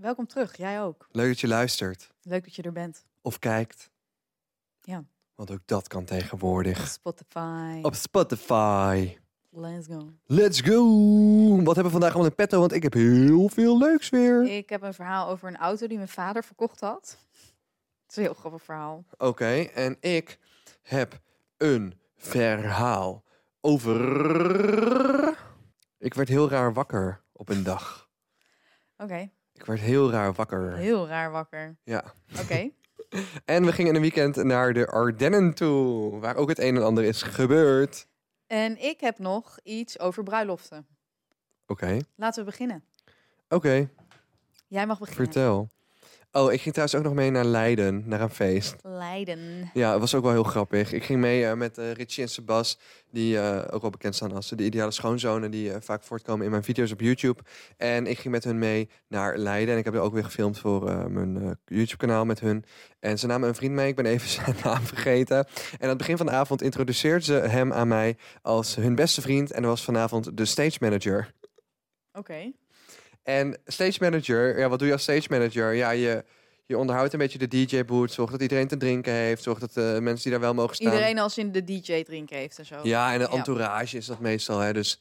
Welkom terug. Jij ook. Leuk dat je luistert Leuk dat je er bent. of kijkt. Ja. Want ook dat kan tegenwoordig. Spotify. Op Spotify. Let's go. Let's go! Wat hebben we vandaag allemaal in petto? Want ik heb heel veel leuks weer. Ik heb een verhaal over een auto die mijn vader verkocht had. Het is een heel grappig verhaal. Oké, en ik heb een verhaal over... Ik werd heel raar wakker op een dag. Oké, Ik werd heel raar wakker. heel raar wakker. Ja. Oké, En we gingen een weekend naar de Ardennen toe, waar ook het een en ander is gebeurd. en ik heb nog iets over bruiloften. Oké, Laten we beginnen. oké. Jij mag beginnen. Vertel. Oh, ik ging trouwens ook nog mee naar Leiden, naar een feest. Leiden. Ja, het was ook wel heel grappig. Ik ging mee eh, met eh, Richie en Sebas, die eh, ook wel bekend staan als de ideale schoonzonen, die vaak voortkomen in mijn video's op YouTube. En ik ging met hun mee naar Leiden. En ik heb er ook weer gefilmd voor mijn YouTube-kanaal met hun. En ze namen een vriend mee, ik ben even zijn naam vergeten. En aan het begin van de avond introduceerden ze hem aan mij als hun beste vriend. En dat was vanavond de stage manager. Oké. En stage manager, ja, wat doe je als stage manager? Ja, je, je onderhoudt een beetje de DJ-boot, zorgt dat iedereen te drinken heeft, zorgt dat de mensen die daar wel mogen staan. Iedereen als in de DJ drinken heeft en zo. Ja, en de Ja. entourage is dat meestal, hè? Dus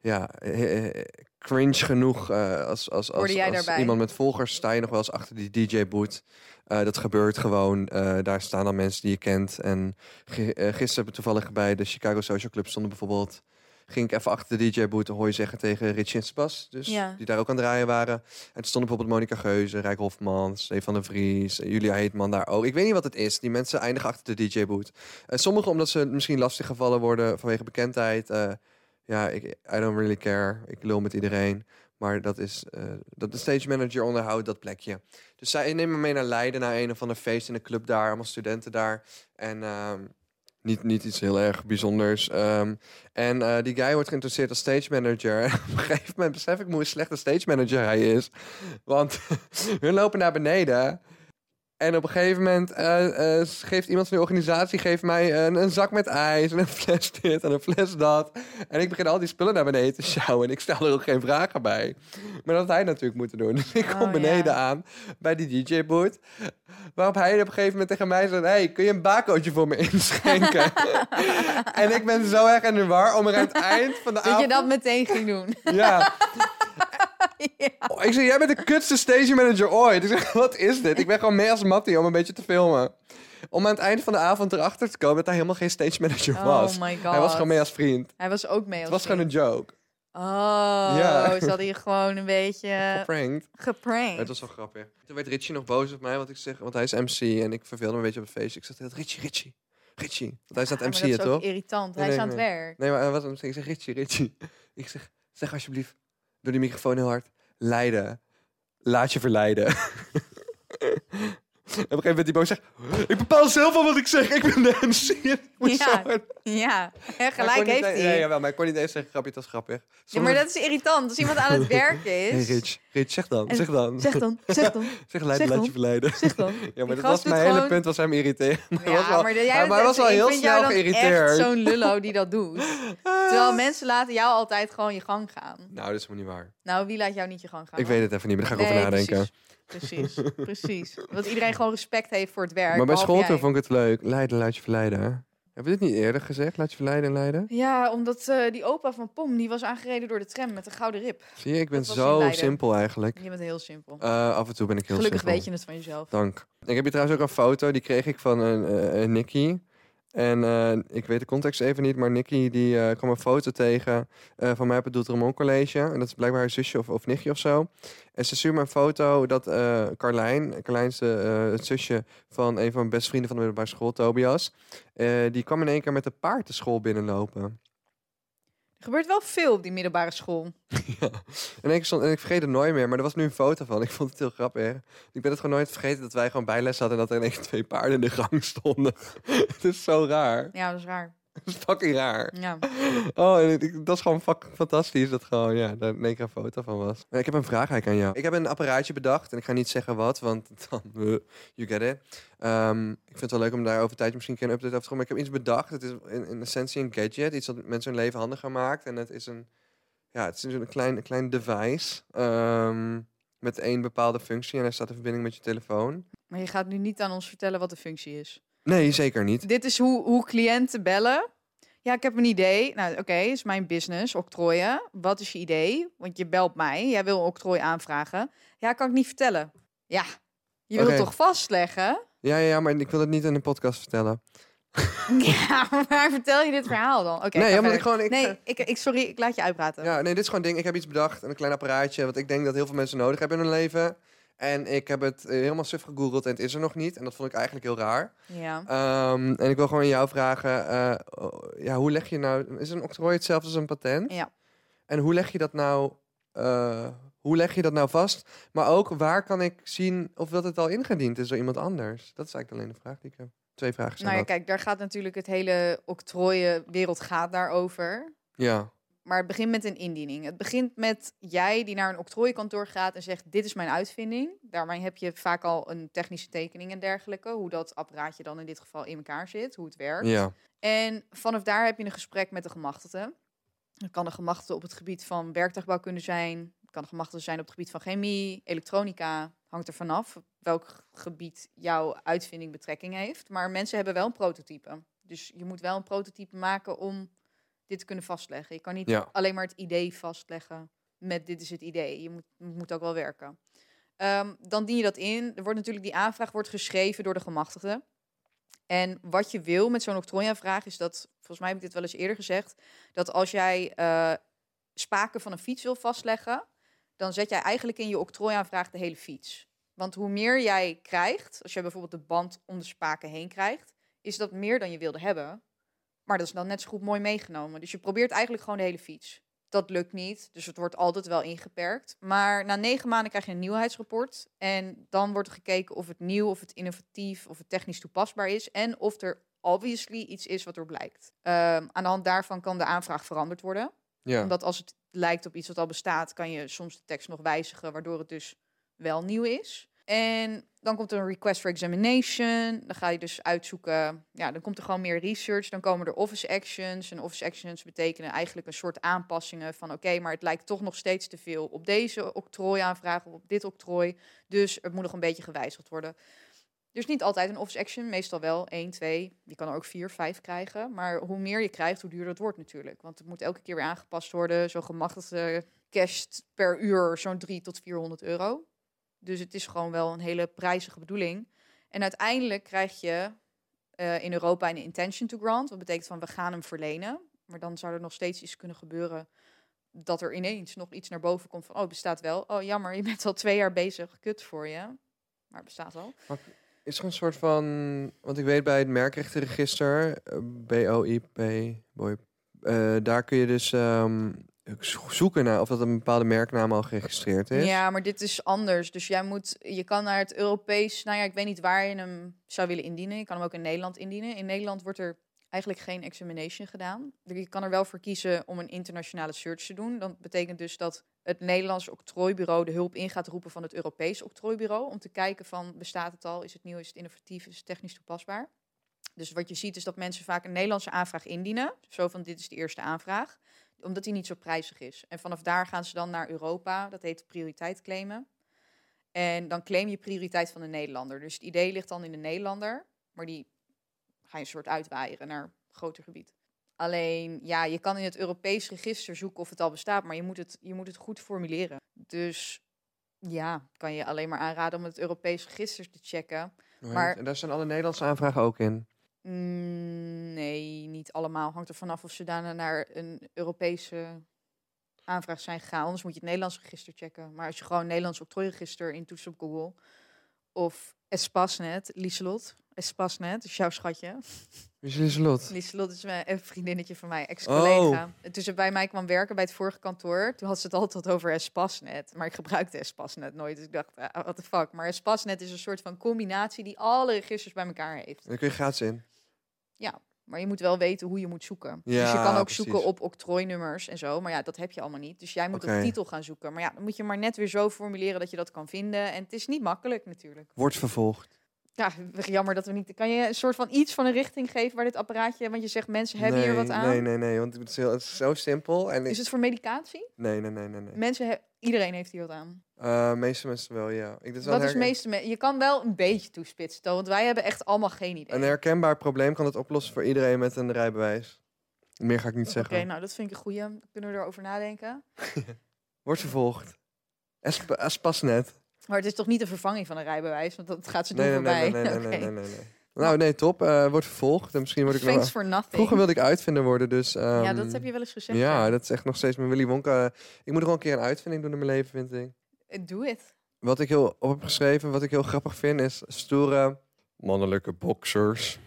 ja, eh, eh, cringe genoeg eh, als, als, als, iemand met volgers sta je nog wel eens achter die DJ-boot. Eh, dat gebeurt gewoon. Eh, daar staan dan mensen die je kent. En gi- eh, gisteren toevallig bij de Chicago Social Club stonden bijvoorbeeld ging ik even achter de DJ-boot hooi zeggen tegen Richie en Sebas. Dus Ja. die daar ook aan het draaien waren. En toen stonden bijvoorbeeld Monica Geuze, Rijk Hofman, Stefan de Vries, eh, Julia Heetman daar ook. Ik weet niet wat het is. Die mensen eindigen achter de DJ-boot. En sommigen omdat ze misschien lastig gevallen worden vanwege bekendheid. eh, ja, ik, I don't really care. Ik lul met iedereen. Maar dat is eh, dat de stage manager onderhoudt dat plekje. Dus zij nemen me mee naar Leiden, naar een of ander feest in de club daar. Allemaal studenten daar. En ehm, niet, niet iets heel erg bijzonders. Ehm, en eh, die guy wordt geïnteresseerd als stage manager. En op een gegeven moment besef ik hoe slechte stage manager hij is. Want hun lopen naar beneden. En op een gegeven moment eh, geeft iemand van de organisatie geeft mij een, een zak met ijs en een fles dit en een fles dat. En ik begin al die spullen naar beneden te sjouwen. En ik stel er ook geen vragen bij. Maar dat had hij natuurlijk moeten doen. Dus ik kom Oh, beneden ja. aan bij die DJ-boot. Waarop hij op een gegeven moment tegen mij zegt... hey, kun je een bakootje voor me inschenken? en ik ben zo erg in de war om er aan het eind van de Dat avond... je dat meteen ging doen. Ja. Oh, ik zeg, jij bent de kutste stage manager ooit. Ik zeg, wat is dit? Ik ben gewoon mee als Mattie om een beetje te filmen. Om aan het einde van de avond erachter te komen dat hij helemaal geen stage manager Oh was. my god. Hij was gewoon mee als vriend. Hij was ook mee als Het was gewoon een joke. Oh, Ja. ze hadden je gewoon een beetje Geprankt. geprankt. Het was wel grappig. Toen werd Richie nog boos op mij, want ik zeg, want hij is MC en ik verveelde me een beetje op het feestje. Ik zeg tegen Richie, Richie, Richie. Want hij is aan Ja, het maar dat is ook toch? irritant. Nee, Hij is nee, aan het werk. Nee, maar hij was aan het Ik zeg, Richie, Richie. Ik zeg, zeg alsjeblieft, door die microfoon heel hard, leiden. Laat je verleiden. En op een gegeven moment die boos zegt, ik bepaal zelf al wat ik zeg. Ik ben de MC. Ja, Ja, Maar ik gelijk heeft hij. Ja, jawel, maar ik kon niet eens zeggen, grapje, dat is grappig. Ja, maar dat is irritant. Als iemand aan het werken is. Hey Rich, Rich, zeg dan, En- zeg dan. Zeg dan, zeg dan, Zeg zeg laat dan. je verleiden. zeg dan. Ja, maar dat was mijn hele gewoon- punt, was hem. Maar hij Ja, was wel, maar, jij maar was wel heel snel geïrriteerd. zo'n lullo die dat doet. Terwijl mensen laten jou altijd gewoon je gang gaan. Nou, dat is helemaal niet waar. Nou, wie laat jou niet je gang gaan? Ik weet het even niet, maar daar ga ik Nee, over nadenken. Precies, precies, precies. Dat iedereen gewoon respect heeft voor het werk. Maar bij school vond ik het leuk. Leiden, laat je verleiden. Hebben we dit niet eerder gezegd? Laat je verleiden en leiden? Ja, omdat eh, die opa van Pom, die was aangereden door de tram met een gouden rip. Zie je, ik ben in zo simpel eigenlijk. Je bent heel simpel. Eh, af en toe ben ik heel Gelukkig simpel. weet je het van jezelf. Dank. Ik heb hier trouwens ook een foto, die kreeg ik van een een Nicky. En eh, ik weet de context even niet, maar Nicky die eh, kwam een foto tegen eh, van mij op het Doeltremont College. En dat is blijkbaar haar zusje of, of nichtje of zo. En ze stuurde me een foto dat Carlijn, Carlijn is het zusje van een van mijn beste vrienden van de middelbare school, Tobias. die kwam in één keer met een paard de school binnenlopen. Er gebeurt wel veel op die middelbare school. En ik, stond, en ik vergeet het nooit meer, maar er was nu een foto van. Ik vond het heel grappig. Ik ben het gewoon nooit vergeten dat wij gewoon bijles hadden en dat er in één keer twee paarden in de gang stonden. het is zo raar. Ja, dat is raar. Het is fucking raar. Ja. Oh, en ik- dat is gewoon fucking fantastisch dat gewoon, ja, daar één keer een foto van was. Ik heb een vraag eigenlijk aan jou. Ik heb een apparaatje bedacht en ik ga niet zeggen wat, want dan, uh, you get it. Ehm, ik vind het wel leuk om daar over tijd misschien een update over te gaan. Maar ik heb iets bedacht. Het is in, in essentie een gadget, iets dat mensen hun leven handiger maakt. En het is een, ja, het is een klein, een klein device ehm, met één bepaalde functie en hij staat in verbinding met je telefoon. Maar je gaat nu niet aan ons vertellen wat de functie is. Nee, zeker niet. Dit is hoe, hoe cliënten bellen. Ja, ik heb een idee. Nou, oké, is mijn business, octrooien. Wat is je idee? Want je belt mij. Jij wil een octrooi aanvragen. Ja, kan ik niet vertellen. Ja, je wilt Oké. toch vastleggen? Ja, ja, maar ik wil het niet in een podcast vertellen. ja, maar vertel je dit verhaal dan? Oké, nee, omdat ik gewoon... Ik, Nee, ik, ik, sorry, ik laat je uitpraten. Ja, nee, dit is gewoon ding. Ik heb iets bedacht, een klein apparaatje, wat ik denk dat heel veel mensen nodig hebben in hun leven. En ik heb het eh, helemaal suf gegoogeld en het is er nog niet. En dat vond ik eigenlijk heel raar. Ja. Ehm, en ik wil gewoon jou vragen, eh, oh, ja, hoe leg je nou... Is een octrooi hetzelfde als een patent? Ja. En hoe leg je dat nou... eh, hoe leg je dat nou vast? Maar ook, waar kan ik zien of dat het al ingediend is door iemand anders? Dat is eigenlijk alleen de vraag die ik heb. Twee vragen zijn Nou ja, dat. kijk, daar gaat natuurlijk het hele octrooienwereld gaat daarover. Ja, Maar het begint met een indiening. Het begint met jij die naar een octrooienkantoor gaat en zegt: Dit is mijn uitvinding. Daarmee heb je vaak al een technische tekening en dergelijke. Hoe dat apparaatje dan in dit geval in elkaar zit, hoe het werkt. ja, En vanaf daar heb je een gesprek met de gemachtigde. Het kan een gemachtigde op het gebied van werktuigbouw kunnen zijn. Het kan een gemachtigde zijn op het gebied van chemie, elektronica. Hangt er vanaf welk gebied jouw uitvinding betrekking heeft. Maar mensen hebben wel een prototype. Dus je moet wel een prototype maken om dit kunnen vastleggen. Je kan niet Ja. alleen maar het idee vastleggen met dit is het idee. Je moet, moet ook wel werken. Ehm, dan dien je dat in. Er wordt natuurlijk die aanvraag wordt geschreven door de gemachtigde. En wat je wil met zo'n octrooiaanvraag is dat, volgens mij heb ik dit wel eens eerder gezegd, dat als jij eh, spaken van een fiets wil vastleggen, dan zet jij eigenlijk in je octrooiaanvraag de hele fiets. Want hoe meer jij krijgt, als je bijvoorbeeld de band om de spaken heen krijgt, is dat meer dan je wilde hebben. Maar dat is dan net zo goed mooi meegenomen. Dus je probeert eigenlijk gewoon de hele fiets. Dat lukt niet, dus het wordt altijd wel ingeperkt. Maar na negen maanden krijg je een nieuwheidsrapport. En dan wordt er gekeken of het nieuw, of het innovatief, of het technisch toepasbaar is. En of er obviously iets is wat er blijkt. Ehm, aan de hand daarvan kan de aanvraag veranderd worden. ja. Omdat als het lijkt op iets wat al bestaat, kan je soms de tekst nog wijzigen, waardoor het dus wel nieuw is. En dan komt er een request for examination. Dan ga je dus uitzoeken. Ja, dan komt er gewoon meer research. Dan komen er office actions. En office actions betekenen eigenlijk een soort aanpassingen van oké, maar het lijkt toch nog steeds te veel op deze octrooiaanvraag of op dit octrooi. Dus het moet nog een beetje gewijzigd worden. Dus niet altijd een office action, meestal wel 1, 2. Je kan er ook 4, 5 krijgen. Maar hoe meer je krijgt, hoe duurder het wordt natuurlijk. Want het moet elke keer weer aangepast worden. Zo gemachtigde cash per uur zo'n 3 tot 400 euro. Dus het is gewoon wel een hele prijzige bedoeling. En uiteindelijk krijg je eh, in Europa een intention to grant. Wat betekent van we gaan hem verlenen. Maar dan zou er nog steeds iets kunnen gebeuren dat er ineens nog iets naar boven komt van oh, bestaat wel. Oh, jammer, je bent al twee jaar bezig. Kut voor je. Maar het bestaat al. Is er een soort van, want ik weet bij het merkrechtenregister, eh, BOIP, boy, eh, daar kun je dus ehm, zoeken naar of dat een bepaalde merknaam al geregistreerd is. Ja, maar dit is anders. Dus jij moet, je kan naar het Europees, nou ja, ik weet niet waar je hem zou willen indienen. Je kan hem ook in Nederland indienen. In Nederland wordt er eigenlijk geen examination gedaan. Je kan er wel voor kiezen om een internationale search te doen. Dat betekent dus dat het Nederlands octrooibureau de hulp in gaat roepen van het Europees octrooibureau. Om te kijken van, bestaat het al? Is het nieuw? Is het innovatief? Is het technisch toepasbaar? Dus wat je ziet is dat mensen vaak een Nederlandse aanvraag indienen. Zo van, dit is de eerste aanvraag omdat die niet zo prijzig is. En vanaf daar gaan ze dan naar Europa. Dat heet prioriteit claimen. En dan claim je prioriteit van de Nederlander. Dus het idee ligt dan in de Nederlander. Maar die ga je een soort uitwaaieren naar een groter gebied. Alleen, ja, je kan in het Europees register zoeken of het al bestaat. Maar je moet het, je moet het goed formuleren. Dus ja, kan je alleen maar aanraden om het Europees register te checken. Maar, maar- En daar staan alle Nederlandse aanvragen ook in. Mm, nee, niet allemaal. Hangt er vanaf of ze daarna naar een Europese aanvraag zijn gegaan. Anders moet je het Nederlands register checken. Maar als je gewoon Nederlands octrooiregister intoetst op Google... of Espasnet, Lieselot, Espasnet, dus jouw schatje. Wie is Lieselot? Lieselot is mijn, een vriendinnetje van mij, ex-collega. Oh. En Toen ze bij mij kwam werken bij het vorige kantoor, toen had ze het altijd over Espasnet. Maar ik gebruikte Espasnet nooit, dus ik dacht, ah, what the fuck. Maar Espasnet is een soort van combinatie die alle registers bij elkaar heeft. Daar kun je gratis in. Maar je moet wel weten hoe je moet zoeken. dus Ja, je kan ook precies. zoeken op octrooinummers en zo. Maar ja, dat heb je allemaal niet. Dus jij moet op titel gaan zoeken. Maar ja, dan moet je maar net weer zo formuleren dat je dat kan vinden. En het is niet makkelijk natuurlijk. Wordt vervolgd. Ja, jammer dat we niet... Kan je een soort van iets van een richting geven waar dit apparaatje... Want je zegt mensen hebben hier wat aan. Nee, nee, nee. Want het is, heel, het is zo simpel. En Is het voor medicatie? Nee, nee, nee, nee. nee. Mensen, he- iedereen heeft hier wat aan. Eh, meeste mensen wel, ja. Ik, is wel Wat is meeste me- Je kan wel een beetje toespitsen, Toon, want wij hebben echt allemaal geen idee. Een herkenbaar probleem kan het oplossen voor iedereen met een rijbewijs. Meer ga ik niet Oké, zeggen. nou dat vind ik een goeie. Kunnen we erover nadenken? Wordt vervolgd. Esp Espasnet. Maar het is toch niet een vervanging van een rijbewijs, want dat gaat ze doen Nee, nee, nee, voorbij. nee, nee, nee, Oké. nee, nee, nee. Nou, nee, top. Eh, wordt vervolgd. En misschien word ik Thanks for nothing. Vroeger wilde ik uitvinder worden, dus... ja, ehm, dat heb je wel eens gezegd. Ja, dat is echt nog steeds mijn Willy Wonka. Ik moet nog wel een keer een uitvinding doen in mijn leven, vind ik. Doe het. Wat ik heel op heb geschreven, wat ik heel grappig vind, is stoere mannelijke boxers.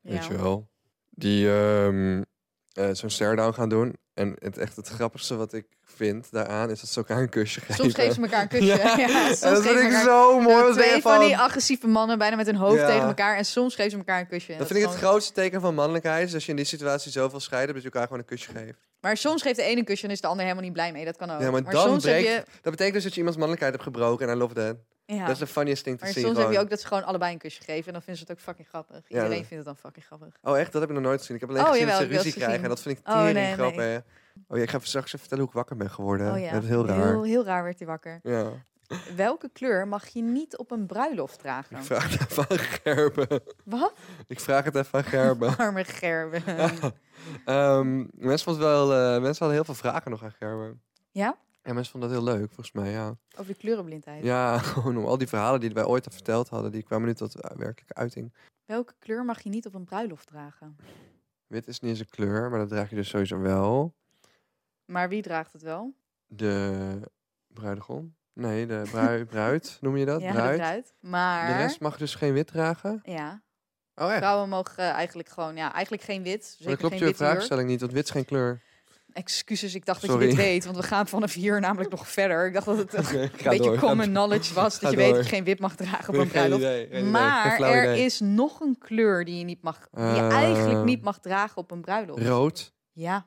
Weet Ja. je wel. Die ehm eh, zo'n stare-down gaan doen. En het echt het grappigste wat ik vind daaraan is dat ze elkaar een kusje geven. Soms geven ze elkaar een kusje. Ja. Ja, soms en dat geven vind ik elkaar- zo mooi. Twee van die agressieve mannen bijna met hun hoofd Ja. tegen elkaar. En soms geven ze elkaar een kusje. Dat vind ik het gewoon- grootste teken van mannelijkheid. Is als je in die situatie zoveel scheiden, dat je elkaar gewoon een kusje geeft. Maar soms geeft de ene een kusje en is de ander helemaal niet blij mee. Dat kan ook. Ja, maar dan soms breekt- heb je... Dat betekent dus dat je iemands mannelijkheid hebt gebroken. En I love that. Ja. Dat is de funniest thing te Maar zien. soms heb je ook dat ze gewoon allebei een kusje geven. En dan vinden ze het ook fucking grappig. Ja, Iedereen vindt het dan fucking grappig. Oh echt? Dat heb ik nog nooit gezien. Ik heb alleen Oh, gezien dat ze ruzie krijgen. En dat vind ik Oh, tering nee, grappig. nee. Oh ja, ik ga even straks even vertellen hoe ik wakker ben geworden. Oh ja. Dat is heel raar. Heel, heel raar werd hij wakker. Ja. Welke kleur mag je niet op een bruiloft dragen? Ik vraag het even aan Gerben. Wat? Ik vraag het even aan Gerben. Arme Gerben. Ehm, mensen, wel, eh, mensen hadden heel veel vragen nog aan Gerben. Ja? Ja, mensen vonden dat heel leuk, volgens mij, ja. Over de kleurenblindheid. Ja, gewoon om al die verhalen die wij ooit al verteld hadden, die kwamen nu tot eh, werkelijke uiting. Welke kleur mag je niet op een bruiloft dragen? Wit is niet eens een kleur, maar dat draag je dus sowieso wel. Maar wie draagt het wel? De bruidegom? Nee, de brui- bruid, noem je dat? ja, bruid. de bruid. Maar... De rest mag dus geen wit dragen? Ja. Oh echt? Vrouwen mogen eh, eigenlijk gewoon... Ja, eigenlijk geen wit. Maar dat klopt geen je vraagstelling niet, want wit is geen kleur. Excuses, ik dacht dat je dit weet. Want we gaan vanaf hier namelijk nog verder. Ik dacht dat het een beetje door. common knowledge was. Dat je weet dat je geen wit mag dragen op een bruiloft. Maar er idee. is nog een kleur die je, niet mag, die je eigenlijk Eh, niet mag dragen op een bruiloft. Rood, Ja.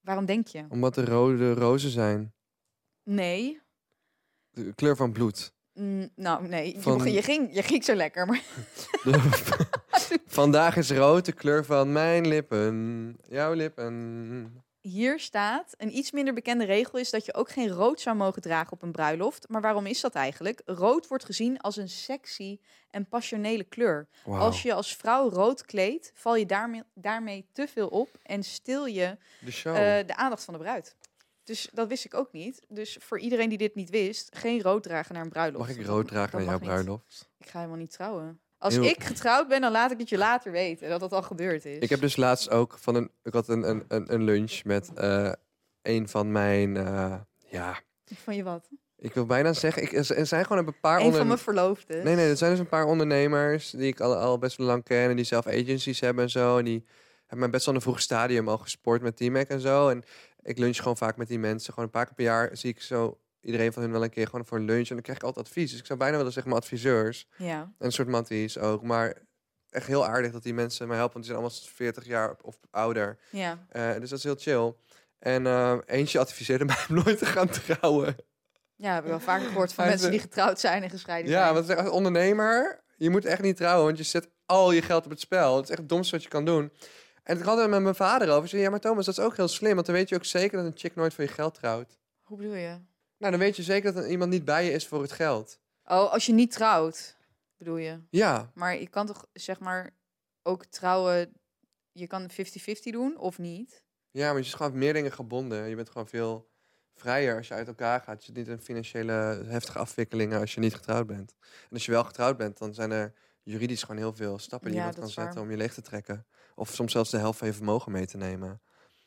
Waarom denk je? omdat er rode rozen zijn. Nee. De kleur van bloed. Mm, nou, nee. Je, Van- begon- je, ging, je ging zo lekker. Maar Vandaag is rood de kleur van mijn lippen. Jouw lippen. Hier staat... Een iets minder bekende regel is dat je ook geen rood zou mogen dragen op een bruiloft. Maar waarom is dat eigenlijk? Rood wordt gezien als een sexy en passionele kleur. Als je als vrouw rood kleedt, val je daarmee, daarmee te veel op en stil je De show. eh, de aandacht van de bruid. Dus dat wist ik ook niet. Dus voor iedereen die dit niet wist, geen rood dragen naar een bruiloft. Mag ik rood dragen naar jouw niet. bruiloft? Ik ga helemaal niet trouwen. Als Heel- ik getrouwd ben, dan laat ik het je later weten dat dat al gebeurd is. Ik heb dus laatst ook van een... Ik had een, een, een, lunch met eh, een van mijn... eh, ja, Van je wat? ik wil bijna zeggen... Ik, er zijn gewoon een paar Een onder... van mijn verloofden. Nee, nee, er zijn dus een paar ondernemers die ik al, al best wel lang ken en die zelf agencies hebben en zo. En die hebben mij best wel in een vroeg stadium al gesport met T-Mac en zo. En ik lunch gewoon vaak met die mensen. Gewoon een paar keer per jaar zie ik zo iedereen van hun wel een keer gewoon voor een lunch. En dan krijg ik altijd advies. Dus ik zou bijna willen zeggen mijn adviseurs. Ja. En een soort matties ook. Maar echt heel aardig dat die mensen mij helpen. Want die zijn allemaal 40 jaar of ouder. Ja. Eh, dus dat is heel chill. En eh, eentje adviseerde mij om nooit te gaan trouwen. Ja, heb ik wel vaker gehoord van mensen die getrouwd zijn en gescheiden Ja, zijn. want als ondernemer, je moet echt niet trouwen, want je zet al je geld op het spel. Het is echt het domste wat je kan doen. En ik had het met mijn vader over. Zei, ja, maar Thomas, dat is ook heel slim, want dan weet je ook zeker dat een chick nooit voor je geld trouwt. Hoe bedoel je? Nou, dan weet je zeker dat er iemand niet bij je is voor het geld. Oh, als je niet trouwt, bedoel je? Ja, Maar je kan toch, zeg maar, ook trouwen... Je kan 50-50 doen, of niet? ja, maar je is gewoon meer dingen gebonden. Je bent gewoon veel vrijer als je uit elkaar gaat. Je zit niet in financiële heftige afwikkelingen als je niet getrouwd bent. En als je wel getrouwd bent, dan zijn er juridisch gewoon heel veel stappen die Ja, je kan waar. zetten om je leeg te trekken. Of soms zelfs de helft van je vermogen mee te nemen.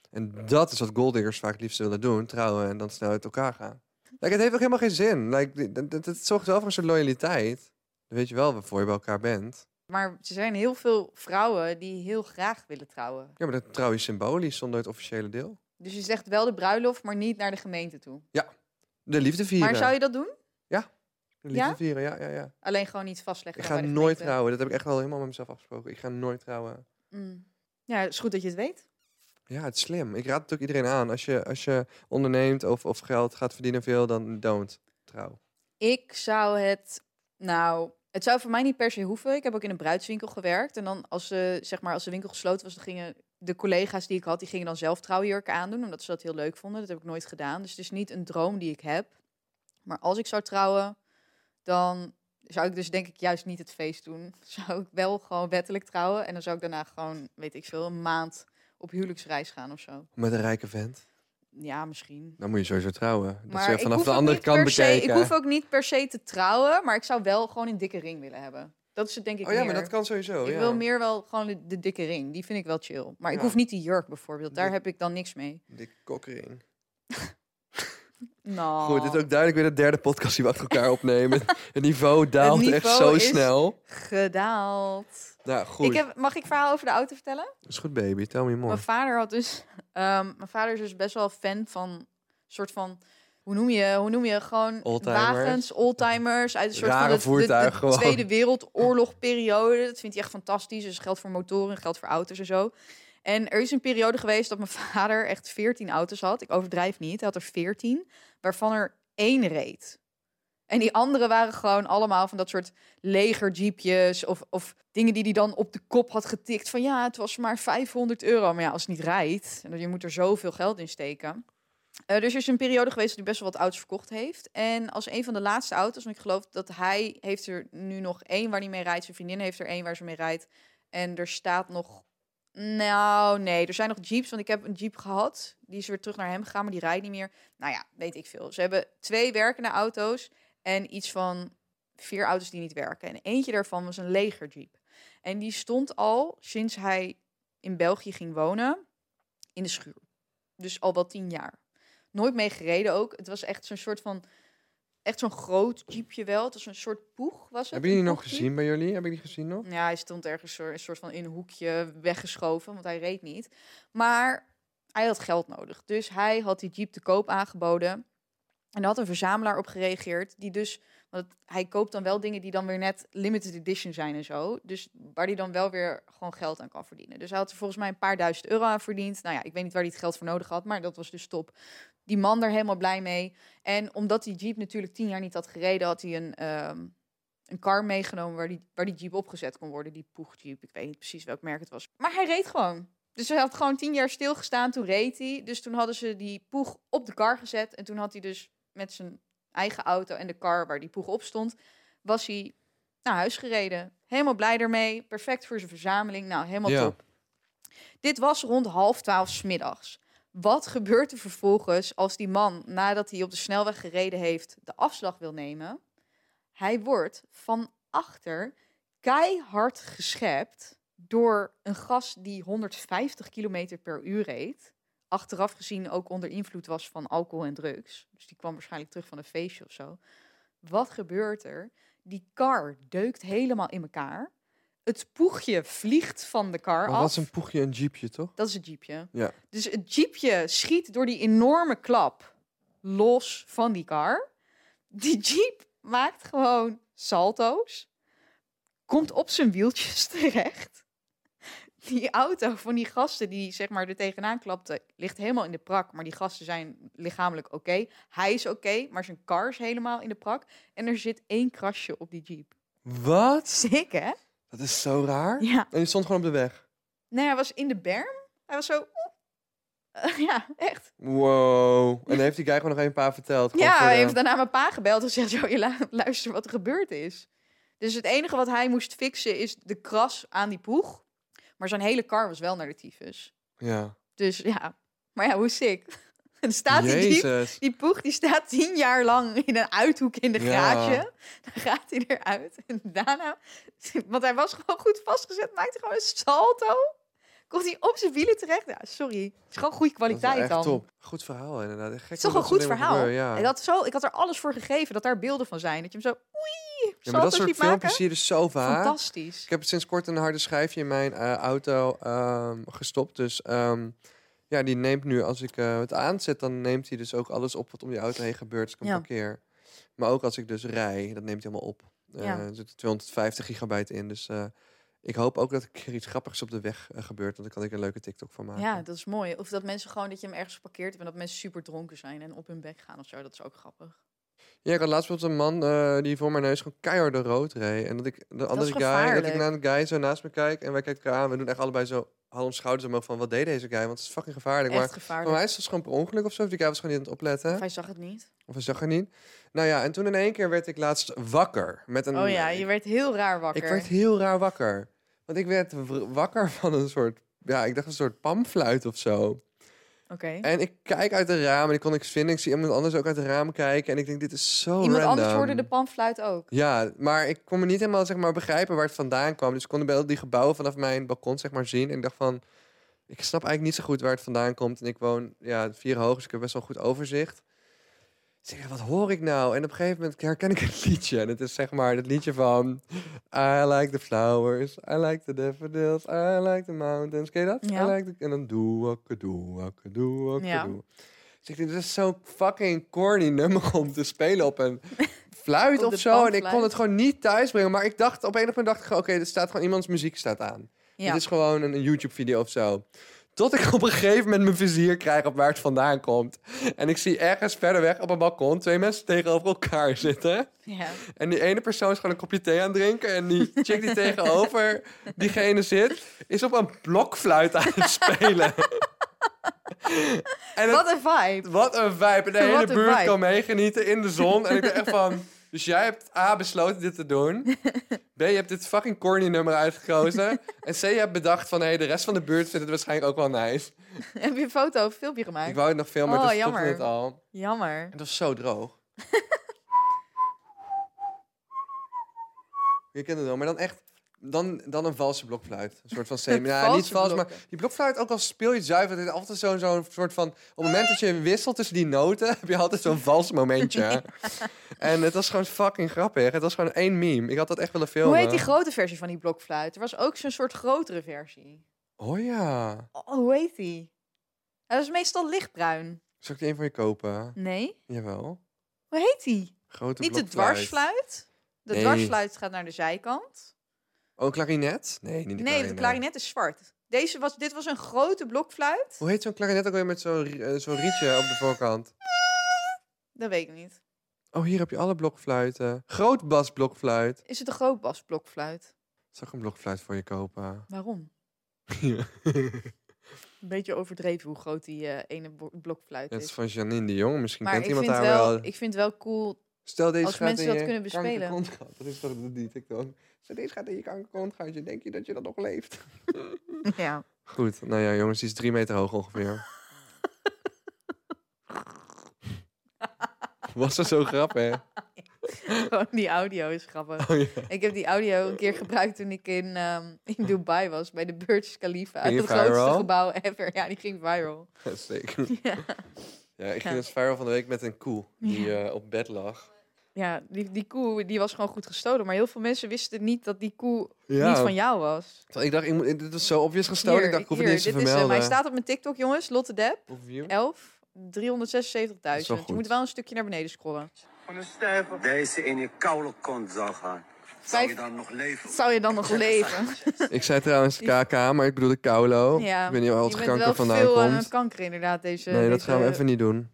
En dat is wat golddiggers vaak het liefst willen doen. Trouwen en dan snel uit elkaar gaan. Like, het heeft ook helemaal geen zin. Like, het zorgt wel voor een soort loyaliteit. Dan weet je wel waarvoor je bij elkaar bent. Maar er zijn heel veel vrouwen die heel graag willen trouwen. Ja, maar dat trouw je symbolisch zonder het officiële deel. Dus je zegt wel de bruiloft, maar niet naar de gemeente toe. De liefde vieren. Maar zou je dat doen? De liefde Ja? vieren, ja, ja, ja. Alleen gewoon niet vastleggen. Ik ga nooit trouwen. Dat heb ik echt al helemaal met mezelf afgesproken. Ik ga nooit trouwen. Mm. Ja, het is goed dat je het weet. Ja, het is slim. Ik raad het ook iedereen aan. Als je, als je onderneemt of, of geld gaat verdienen veel, dan don't trouw. Ik zou het, nou, het zou voor mij niet per se hoeven. Ik heb ook in een bruidswinkel gewerkt. En dan als, ze, zeg maar, als de winkel gesloten was, dan gingen de collega's die ik had, die gingen dan zelf trouwjurken aandoen. Omdat ze dat heel leuk vonden. Dat heb ik nooit gedaan. Dus het is niet een droom die ik heb. Maar als ik zou trouwen, dan zou ik dus denk ik juist niet het feest doen. Zou ik wel gewoon wettelijk trouwen. En dan zou ik daarna gewoon, weet ik veel, een maand op huwelijksreis gaan of zo. Met een rijke vent. Ja, misschien. Dan moet je sowieso trouwen. Dat Maar vanaf hoef de ook andere niet kant per se- bekeken. Ik hoef ook niet per se te trouwen, maar ik zou wel gewoon een dikke ring willen hebben. Dat is het denk ik oh ja, meer. maar dat kan sowieso. ik ja. wil meer wel gewoon de, de dikke ring. Die vind ik wel chill. Maar ik Ja. hoef niet die jurk bijvoorbeeld. Daar Dik- heb ik dan niks mee. Dikke kokring. Nou, Goed, dit is ook duidelijk weer de derde podcast die we achter elkaar opnemen. het niveau daalt echt niveau zo is- snel. gedaald. Nou, goed. Ik heb, mag ik verhaal over de auto vertellen? is goed, baby. Tell me more. Mijn vader had dus. ehm, mijn vader is dus best wel fan van soort van. Hoe noem je, hoe noem je gewoon Oldtimers. wagens, oldtimers uit een soort Rare van de. Tweede Wereldoorlogperiode. Dat vindt hij echt fantastisch. Dus geldt voor motoren, geldt voor auto's en zo. En er is een periode geweest dat mijn vader echt 14 auto's had. Ik overdrijf niet. Hij had er 14, waarvan er één reed. En die andere waren gewoon allemaal van dat soort legerjeepjes of, of dingen die hij dan op de kop had getikt. Van ja, het was maar 500 euro. Maar ja, als het niet rijdt, en je moet er zoveel geld in steken. Eh, dus er is een periode geweest hij best wel wat auto's verkocht heeft. En als een van de laatste auto's, want ik geloof dat hij heeft er nu nog één waar hij mee rijdt. Zijn vriendin heeft er één waar ze mee rijdt. En er staat nog... Nou, nee, er zijn nog jeeps, want ik heb een jeep gehad. Die is weer terug naar hem gegaan, maar die rijdt niet meer. Nou ja, weet ik veel. Ze hebben twee werkende auto's en iets van vier auto's die niet werken. En eentje daarvan was een legerjeep. En die stond al sinds hij in België ging wonen in de schuur. Dus al wel tien jaar. Nooit mee gereden ook. Het was echt zo'n soort van... Echt zo'n groot jeepje wel. Het was een soort poeg, was het? Hebben jullie een nog gezien bij jullie? Heb ik die gezien nog? Ja, hij stond ergens een soort van in een hoekje weggeschoven, want hij reed niet. Maar hij had geld nodig. Dus hij had die Jeep te koop aangeboden. En daar had een verzamelaar op gereageerd. Die dus, want hij koopt dan wel dingen die dan weer net limited edition zijn en zo. Dus waar hij dan wel weer gewoon geld aan kan verdienen. Dus hij had er volgens mij een paar duizend euro aan verdiend. Nou ja, ik weet niet waar hij het geld voor nodig had, maar dat was dus top. Die man daar helemaal blij mee. En omdat die Jeep natuurlijk tien jaar niet had gereden, had hij een, ehm, een car meegenomen waar die, waar die Jeep opgezet kon worden. Die Poeg Jeep, ik weet niet precies welk merk het was. Maar hij reed gewoon. Dus hij had gewoon tien jaar stilgestaan, toen reed hij. Dus toen hadden ze die Poeg op de car gezet. En toen had hij dus met zijn eigen auto en de car waar die Poeg op stond, was hij naar huis gereden. Helemaal blij ermee. Perfect voor zijn verzameling. Nou, helemaal Ja. top. Dit was rond half twaalf 's middags. Wat gebeurt er vervolgens als die man, nadat hij op de snelweg gereden heeft, de afslag wil nemen? Hij wordt van achter keihard geschept door een gast die 150 km per uur reed. Achteraf gezien ook onder invloed was van alcohol en drugs. Dus die kwam waarschijnlijk terug van een feestje of zo. Wat gebeurt er? Die car deukt helemaal in elkaar. Het poegje vliegt van de car Maar af. dat is een poegje, een jeepje, toch? Dat is het jeepje. Ja. Dus het jeepje schiet door die enorme klap los van die car. Die jeep maakt gewoon salto's. Komt op zijn wieltjes terecht. Die auto van die gasten die zeg maar er tegenaan klapte, ligt helemaal in de prak. Maar die gasten zijn lichamelijk oké. Hij is oké, maar zijn car is helemaal in de prak. En er zit één krasje op die jeep. Wat? Sick, hè? Dat is zo raar. Ja. En die stond gewoon op de weg. Nee, hij was in de berm. Hij was zo... Ja, echt. Wow. En heeft die guy gewoon nog even een paar verteld. Ja, hij de- heeft daarna mijn pa gebeld en gezegd: "Joh, je lu- luister wat er gebeurd is. Dus het enige wat hij moest fixen is de kras aan die poeg. Maar zijn hele car was wel naar de tyfus. Ja. Dus ja, maar ja, hoe sick. En staat die die poeg, die staat tien jaar lang in een uithoek in de Ja. garage. Dan gaat hij eruit. En daarna, want hij was gewoon goed vastgezet, maakte gewoon een salto. Komt hij op zijn wielen terecht? Ja, sorry. Het is gewoon goede kwaliteit echt dan. top. Goed verhaal inderdaad. Gek Het is toch een goed verhaal. gebeuren, Ik, Ja. had zo, ik had er alles voor gegeven dat daar beelden van zijn. Dat je hem zo oei, Ja, maar dat soort filmpjes maken. zie je dus zo vaak. Fantastisch. Ik heb sinds kort een harde schijfje in mijn eh, auto ehm, gestopt. Dus ehm, ja, die neemt nu, als ik eh, het aanzet, dan neemt hij dus ook alles op wat om die auto heen gebeurt als ik Ja. parkeer. Maar ook als ik dus rij, dat neemt hij allemaal op. Ja. Er zit 250 gigabyte in, dus ik hoop ook dat er keer iets grappigs op de weg gebeurt. Want dan kan ik een leuke TikTok van maken. Ja, dat is mooi. Of dat mensen gewoon dat je hem ergens geparkeerd hebt en dat mensen super dronken zijn en op hun bek gaan of zo. Dat is ook grappig. Ja, ik had laatst bijvoorbeeld een man eh, die voor mijn neus gewoon keihard de rood reed. En dat ik de andere guy, dat ik naar een guy zo naast me kijk en wij kijken elkaar aan. We doen echt allebei zo hand om schouders omhoog van wat deed deze guy? Want het is fucking gevaarlijk. Echt maar voor gevaarlijk. mij is het gewoon per ongeluk of zo. Of die guy was gewoon niet aan het opletten. Of hij zag het niet. Of hij zag er niet. Nou ja, en toen in één keer werd ik laatst wakker. Met een, Oh ja, je werd heel raar wakker. Ik werd heel raar wakker. Want ik werd wakker van een soort, ja, ik dacht een soort pamfluit of zo. En ik kijk uit de raam en ik kon niks vinden. Ik zie iemand anders ook uit het raam kijken. En ik denk, dit is zo Iemand random. anders hoorde de panfluit ook. Ja, maar ik kon me niet helemaal zeg maar, begrijpen waar het vandaan kwam. Dus ik kon wel die gebouwen vanaf mijn balkon zeg maar, zien. En ik dacht van, ik snap eigenlijk niet zo goed waar het vandaan komt. En ik woon ja, vier hoog, dus ik heb best wel goed overzicht. Ik dacht, wat hoor ik nou? En op een gegeven moment herken ik het liedje. En het is zeg maar het liedje van... I like the flowers, I like the daffodils, I like the mountains. Ken je dat? Ja. I like the... En dan doe, akka, doe, akka, doe, akka, Ja. doe. Dus ik dit is zo'n fucking corny nummer om te spelen op een fluit Op of zo. En ik kon het gewoon niet thuisbrengen. Maar ik dacht, op een of andere dacht ik, gewoon, oké, er staat gewoon iemands muziek staat aan. Ja. Het is gewoon een, een YouTube-video of zo. Tot ik op een gegeven moment mijn vizier krijg op waar het vandaan komt. En ik zie ergens verder weg op een balkon twee mensen tegenover elkaar zitten. ja. En die ene persoon is gewoon een kopje thee aan het drinken. En die chick die tegenover diegene zit, is op een blokfluit aan het spelen. Wat een vibe. wat een vibe. En de hele buurt vibe. kan meegenieten in de zon. En ik dacht echt van... Dus jij hebt A, besloten dit te doen. B, je hebt dit fucking corny nummer uitgekozen. En C, je hebt bedacht van... Hé, hey, de rest van de buurt vindt het waarschijnlijk ook wel nice. Heb je een foto of filmpje gemaakt? Ik wou het nog filmen, maar Oh, toen stopte jammer. het al. Jammer. En dat was zo droog. je kent het wel, maar dan echt... Dan, dan een valse blokfluit. Een soort van semi. Ja, niet Valse vals, maar die blokfluit, ook al speel je het zuiver, het is altijd zo'n zo'n soort van... Op het moment dat je wisselt tussen die noten, heb je altijd zo'n vals momentje. En het was gewoon fucking grappig. Het was gewoon één meme. Ik had dat echt willen filmen. Hoe heet die grote versie van die blokfluit? Er was ook zo'n soort grotere versie. Oh ja. Oh, hoe heet die? Hij was meestal lichtbruin. Zal ik die een van je kopen? Nee? Jawel. Hoe heet die? Grote Niet de dwarsfluit? De Nee. dwarsfluit gaat naar de zijkant. Oh, een klarinet? Nee, niet de nee, klarinet. de klarinet is zwart. Deze was, dit was een grote blokfluit. Hoe heet zo'n klarinet ook weer met zo'n eh, zo'n rietje op de voorkant? Dat weet ik niet. Oh, hier heb je alle blokfluiten. Grootbas blokfluit. Is het een grootbas blokfluit? Zal ik een blokfluit voor je kopen? Waarom? Ja. Een beetje overdreven hoe groot die eh, ene blokfluit Het is is. van Janine de Jong. Misschien Maar kent iemand haar wel, wel. ik vind wel cool. Stel deze als gaat mensen in dat je kunnen bespelen. kankerkont gaat. Dat is toch die TikTok. Stel deze gaat in je kankerkont gaat. Je denk je dat je dat nog leeft. Ja. Goed, nou ja jongens, die is drie meter hoog ongeveer. Was dat zo grappig? Gewoon die audio is grappig. Oh ja. Ik heb die audio een keer gebruikt toen ik in, ehm, in Dubai was. Bij de Burj Khalifa. Het grootste viral? gebouw ever. Ja, die ging viral. Zeker. Ja, Ja, ik Ja. ging het viral van de week met een koe die Ja. eh, op bed lag. Ja die, die koe die was gewoon goed gestolen. Maar heel veel mensen wisten niet dat die koe Ja. niet van jou was. Ik dacht, ik moet, dit was zo obvious gestolen. ik dacht, ik hoef het hier, niet eens te dit is hem. vermelden. Hij staat op mijn TikTok, jongens. Lotte Depp. Hoeveel view? 11. 376.000. wel Je moet wel een stukje naar beneden scrollen. Deze in je koude kont zou gaan. Zou je dan nog leven? Zou je dan nog leven? Ik zei trouwens KK, maar ik bedoelde Kaulo. Ja, Ik weet niet waar je het bent kanker wel vandaan veel aan komt. het kanker inderdaad. Deze, nee, dat gaan we even niet doen.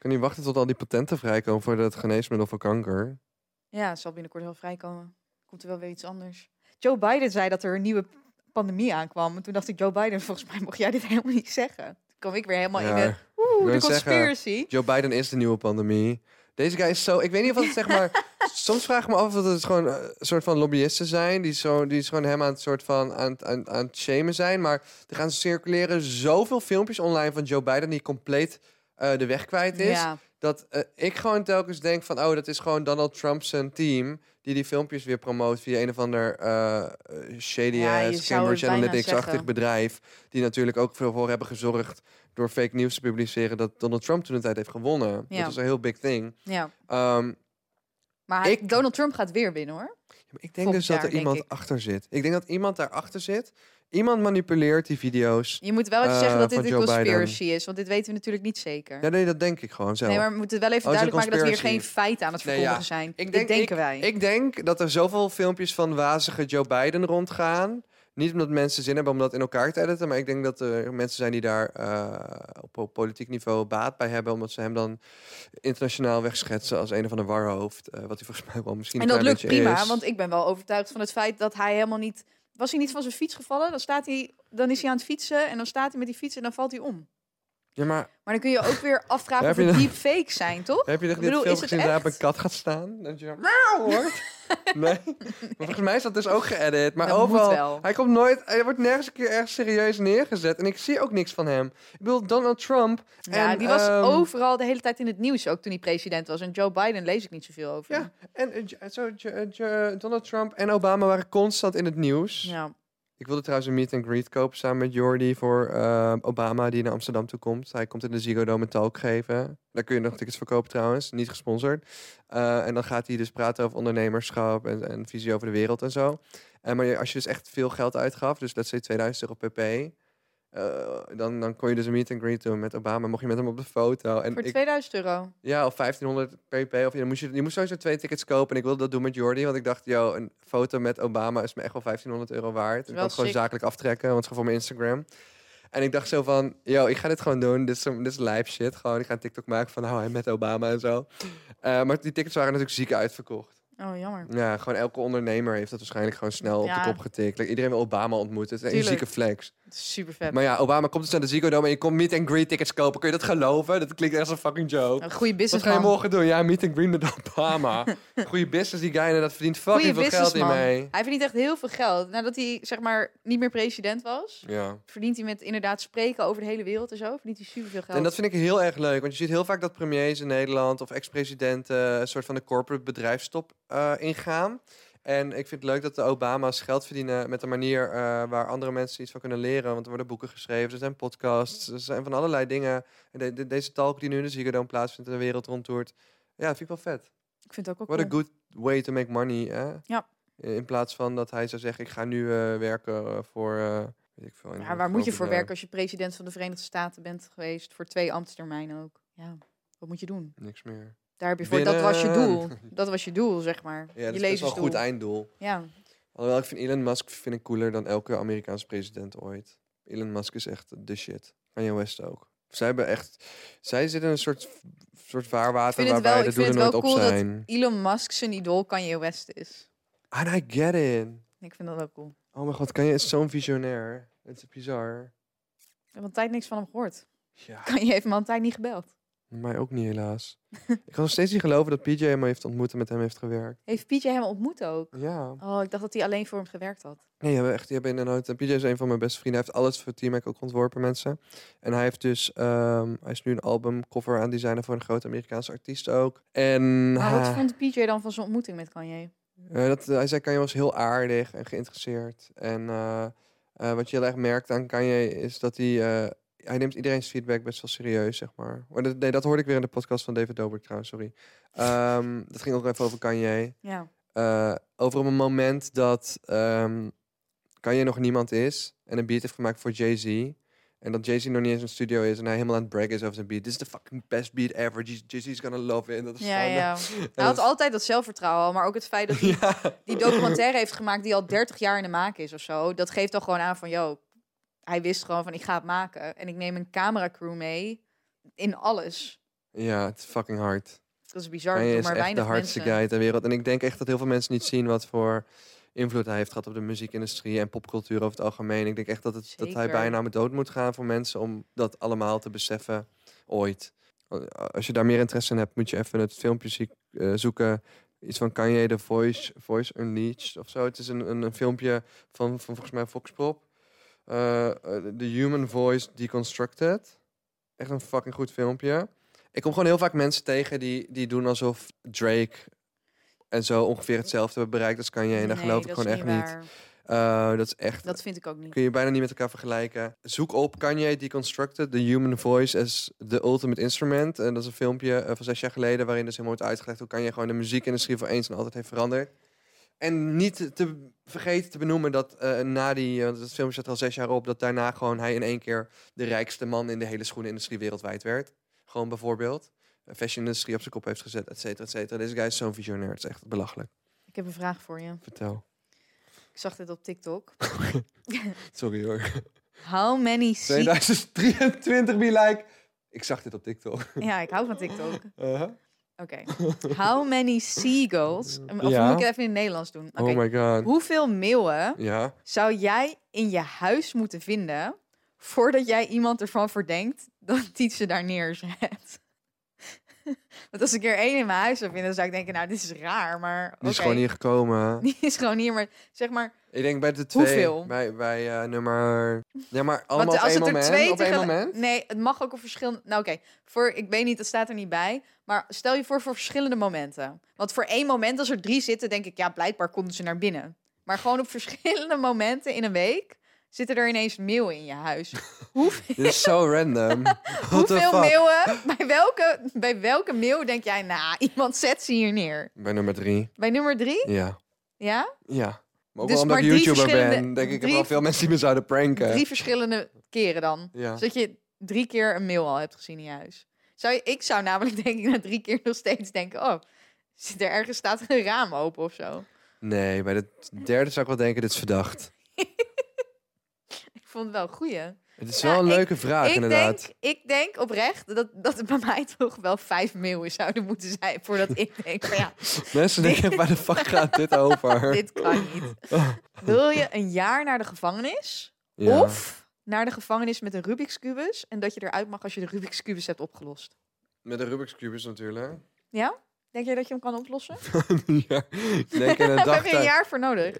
Kan niet wachten tot al die patenten vrijkomen voor het geneesmiddel voor kanker. Ja, het zal binnenkort wel vrijkomen. Komt er wel weer iets anders. Joe Biden zei dat er een nieuwe pandemie aankwam. En toen dacht ik, Joe Biden, volgens mij mocht jij dit helemaal niet zeggen. Toen kwam ik weer helemaal in de, oeh, de zeggen, conspiracy. Joe Biden is de nieuwe pandemie. Deze guy is zo... Ik weet niet of het zeg maar... soms vraag ik me af of het gewoon eh, een soort van lobbyisten zijn. Die, zo, die gewoon hem aan het soort van aan, aan, aan het shamen zijn. Maar er gaan circuleren zoveel filmpjes online van Joe Biden... die compleet eh, de weg kwijt is. Ja, Dat eh, ik gewoon telkens denk van... Oh, dat is gewoon Donald Trump zijn team... die die filmpjes weer promoot via een of ander eh, shady Ja, ass Cambridge Analytics-achtig bedrijf... die natuurlijk ook veel voor hebben gezorgd... door fake nieuws te publiceren... dat Donald Trump toen de tijd heeft gewonnen. Ja. Dat was een heel big thing. ja. Ehm, Maar hij- Ik- Donald Trump gaat weer winnen hoor. Ja, maar ik denk Volgend dus dat jaar, er iemand achter zit. Ik denk dat iemand daarachter zit. Iemand manipuleert die video's. Je moet wel even Eh, zeggen dat dit een conspiracy is, want dit weten we natuurlijk niet zeker. Ja, nee, dat denk ik gewoon zelf. nee, maar we moeten wel even Oh, duidelijk maken dat we hier geen feiten aan het Nee, verkondigen ja. zijn. Ik dit denk, denken ik, wij. Ik denk dat er zoveel filmpjes van wazige Joe Biden rondgaan. Niet omdat mensen zin hebben om dat in elkaar te editen. Maar ik denk dat er mensen zijn die daar eh, op, politiek niveau baat bij hebben. Omdat ze hem dan internationaal wegschetsen als een of ander warhoofd. eh, wat hij volgens mij wel misschien en dat lukt prima, is. want ik ben wel overtuigd van het feit dat hij helemaal niet... Was hij niet van zijn fiets gevallen? Dan, staat hij, dan is hij aan het fietsen en dan staat hij met die fiets en dan valt hij om. Ja, maar Maar dan kun je ook weer afvragen Ja, of het dat- deepfakes zijn, toch? heb je film is het gezien daar op een echt? kat gaat staan? Dat je zo "Miauw" hoort? Nee. Maar volgens mij is dat dus ook geëdit. Maar Dat moet overal, wel. hij komt nooit, hij wordt nergens een keer erg serieus neergezet. En ik zie ook niks van hem. Ik bedoel, Donald Trump. Ja, en, die was ehm, overal de hele tijd in het nieuws, ook toen hij president was. En Joe Biden lees ik niet zoveel over. Ja, en eh, Jo- zo, Jo- Jo- Donald Trump en Obama waren constant in het nieuws. Ja. Ik wilde trouwens een meet and greet kopen samen met Jordi voor eh, Obama die naar Amsterdam toe komt. Hij komt in de Ziggo Dome een talk geven. Daar kun je nog tickets voor kopen trouwens, niet gesponsord. Eh, en dan gaat hij dus praten over ondernemerschap en, en visie over de wereld en zo. En maar je- als je dus echt veel geld uitgaf, dus let's say 2000 euro pp. Eh, dan, dan kon je dus een meet and greet doen met Obama. Mocht je met hem op de foto. En Voor ik, 2000 euro. ja, of 1500 pp. Of je, moest je, je moest sowieso twee tickets kopen. En ik wilde dat doen met Jordi. Want ik dacht, yo, een foto met Obama is me echt wel 1500 euro waard. Ik kan het gewoon zakelijk aftrekken, want het is gewoon voor mijn Instagram. En ik dacht zo van, yo, ik ga dit gewoon doen. Dit is, dit is live shit. Gewoon, ik ga een TikTok maken van, nou, met Obama en zo. Eh, maar die tickets waren natuurlijk ziek uitverkocht. Oh, jammer. Ja, gewoon elke ondernemer heeft dat waarschijnlijk gewoon snel op de kop getikt. Like, iedereen wil Obama ontmoeten. Het is een zieke flex. Super vet. Maar ja, Obama komt dus naar de Ziggo Dome en je komt meet and greet tickets kopen. Kun je dat geloven? Dat klinkt echt als een fucking joke. Een goede Wat ga je morgen doen? Ja, meet and greet met Obama. Goeie business die guy en dat verdient fucking Goeie veel geld businessman. hiermee. Hij verdient echt heel veel geld. Nadat hij zeg maar niet meer president was, Ja. verdient hij met inderdaad spreken over de hele wereld en zo, verdient hij super veel geld. En dat vind ik heel erg leuk, want je ziet heel vaak dat premiers in Nederland of ex-presidenten een soort van de corporate bedrijfstop eh, ingaan. En ik vind het leuk dat de Obama's geld verdienen met een manier eh, waar andere mensen iets van kunnen leren. Want er worden boeken geschreven, er zijn podcasts, er zijn van allerlei dingen. En de- de- deze talk die nu in de Ziggo Dome plaatsvindt en de wereld rondtoert. Ja, dat vind ik wel vet. Ik vind het ook What wel a good way to make money, hè? Ja. In plaats van dat hij zou zeggen, ik ga nu eh, werken voor... eh, weet ik veel, Ja, waar moet je voor werken als je president van de Verenigde Staten bent geweest voor twee ambtstermijnen ook? Ja, wat moet je doen? Niks meer. Daar heb je voor, dat was je doel. Dat was je doel, zeg maar. Ja, dat je is wel een goed einddoel. Ja, Alhoewel, ik vind Elon Musk vind ik cooler dan elke Amerikaanse president ooit. Elon Musk is echt de shit. Kanye West ook. Zij hebben echt... Zij zitten in een soort, soort vaarwater waarbij wel- de ik vind doelen het nooit wel op cool dat- zijn. Elon Musk zijn idool Kanye West is. And I get it. Ik vind dat wel cool. Oh mijn god, Kanye is zo'n visionair. Het is bizar. Ik heb een tijd niks van hem gehoord. Ja, Kanye heeft me een tijd niet gebeld. Mij ook niet helaas. ik kan nog steeds niet geloven dat PJ hem heeft ontmoet en met hem heeft gewerkt. Heeft PJ hem ontmoet ook? Ja. Oh, ik dacht dat hij alleen voor hem gewerkt had. Nee, hebben echt, die hebben inderdaad. PJ is een van mijn beste vrienden. Hij heeft alles voor Team Mac ook ontworpen, mensen. En hij heeft dus, ehm, hij is nu een albumcover aan het designen voor een grote Amerikaanse artiest ook. En Maar wat vond PJ dan van zijn ontmoeting met Kanye? eh, dat, hij zei Kanye was heel aardig en geïnteresseerd. En eh, eh, wat je heel erg merkt aan Kanye is dat hij, eh, hij neemt iedereen's feedback best wel serieus, zeg maar. maar dat, nee, dat hoorde ik weer in de podcast van David Dobrik trouwens, sorry. Ehm, dat ging ook even over Kanye. Ja. Eh, over een moment dat ehm Kanye nog niemand is en een beat heeft gemaakt voor Jay-Z. En dat Jay-Z nog niet eens in de studio is en hij helemaal aan het braggen is over zijn beat. This is the fucking best beat ever. Jay- Jay-Z is gonna love it. En dat is Ja, ja. Hij had altijd dat zelfvertrouwen maar ook het feit dat hij ja. die documentaire heeft gemaakt die al 30 jaar in de maak is of zo. Dat geeft al gewoon aan van, yo, hij wist gewoon van, ik ga het maken. En ik neem een cameracrew mee in alles. ja, het is fucking hard. Dat is bizar, doen is maar echt de hardste mensen. guy ter wereld. En ik denk echt dat heel veel mensen niet zien wat voor invloed hij heeft gehad op de muziekindustrie en popcultuur over het algemeen. Ik denk echt dat, het, dat hij bijna met dood moet gaan voor mensen om dat allemaal te beseffen ooit. Als je daar meer interesse in hebt, moet je even het filmpje eh, zoeken. Iets van Kanye, The Voice, Voice Unleashed of zo. Het is een, een, een filmpje van, van volgens mij Fox eh, The Human Voice Deconstructed. Echt een fucking goed filmpje. Ik kom gewoon heel vaak mensen tegen die, die doen alsof Drake en zo ongeveer hetzelfde hebben bereikt als Kanye. En daar Nee, geloof ik gewoon echt niet. Eh, dat is echt Dat vind ik ook niet. kun je bijna niet met elkaar vergelijken. Zoek op Kanye Deconstructed, The Human Voice as the Ultimate Instrument. En dat is een filmpje eh, van zes jaar geleden waarin dus helemaal wordt uitgelegd hoe Kanye gewoon de muziekindustrie voor eens en altijd heeft veranderd. En niet te vergeten te benoemen dat eh, na die, want het filmpje er al zes jaar op, dat daarna gewoon hij in één keer de rijkste man in de hele schoenenindustrie wereldwijd werd. Gewoon bijvoorbeeld. Een fashion-industrie op zijn kop heeft gezet, et cetera, et cetera. Deze guy is zo'n visionair, het is echt belachelijk. Ik heb een vraag voor je. Vertel. Ik zag dit op TikTok. Sorry hoor. How many sea... 2023 be like. Ik zag dit op TikTok. Ja, ik hou van TikTok. Uh-huh. Oké. How many seagulls... Of Ja. moet ik het even in het Nederlands doen? Oh my god. Hoeveel meeuwen Ja. zou jij in je huis moeten vinden... voordat jij iemand ervan verdenkt dat die ze daar neerzet? Want als ik er één in mijn huis zou vinden, dan zou ik denken... nou, dit is raar, maar Die is gewoon hier gekomen. Die is gewoon hier, maar zeg maar... Ik denk bij de twee. Hoeveel? Bij, bij eh, nummer... Ja, maar allemaal Want op als één er moment? twee op één tegelijk- moment? Nee, het mag ook op verschillende... Nou oké, voor ik weet niet, dat staat er niet bij. Maar stel je voor voor verschillende momenten. Want voor één moment, als er drie zitten, denk ik... Ja, blijkbaar konden ze naar binnen. Maar gewoon op verschillende momenten in een week... zitten er ineens meeuwen in je huis. Hoeveel, Dit is zo random. Hoeveel meeuwen... Bij welke, bij welke meeuw denk jij... Nou, iemand zet ze hier neer. Bij nummer drie. Bij nummer drie? Ja. Ja? Ja. Maar ook Dus wel omdat maar ik YouTuber ben, denk ik, drie- wel veel mensen die me zouden pranken. Drie verschillende keren dan. Ja. Zodat je drie keer een mail al hebt gezien in je huis. Zou je, ik zou namelijk denk ik na drie keer nog steeds denken... oh, zit er ergens staat er een raam open of zo. Nee, bij de derde zou ik wel denken, dit is verdacht. Ik vond het wel een goeie. Het is Ja, wel een ik- leuke vraag, ik, inderdaad. denk, ik denk oprecht dat, dat er bij mij toch wel vijf meeuwen zouden moeten zijn... voordat ik denk van ja, Mensen denken, waar de fuck gaat dit over? dit kan niet. Wil je een jaar naar de gevangenis? Ja. Of naar de gevangenis met een Rubik's Cubus... en dat je eruit mag als je de Rubik's Cubus hebt opgelost? Met de Rubik's Cubus natuurlijk. Ja? Denk jij dat je hem kan oplossen? ja. Ik denk in een Daar dag heb je een jaar voor nodig.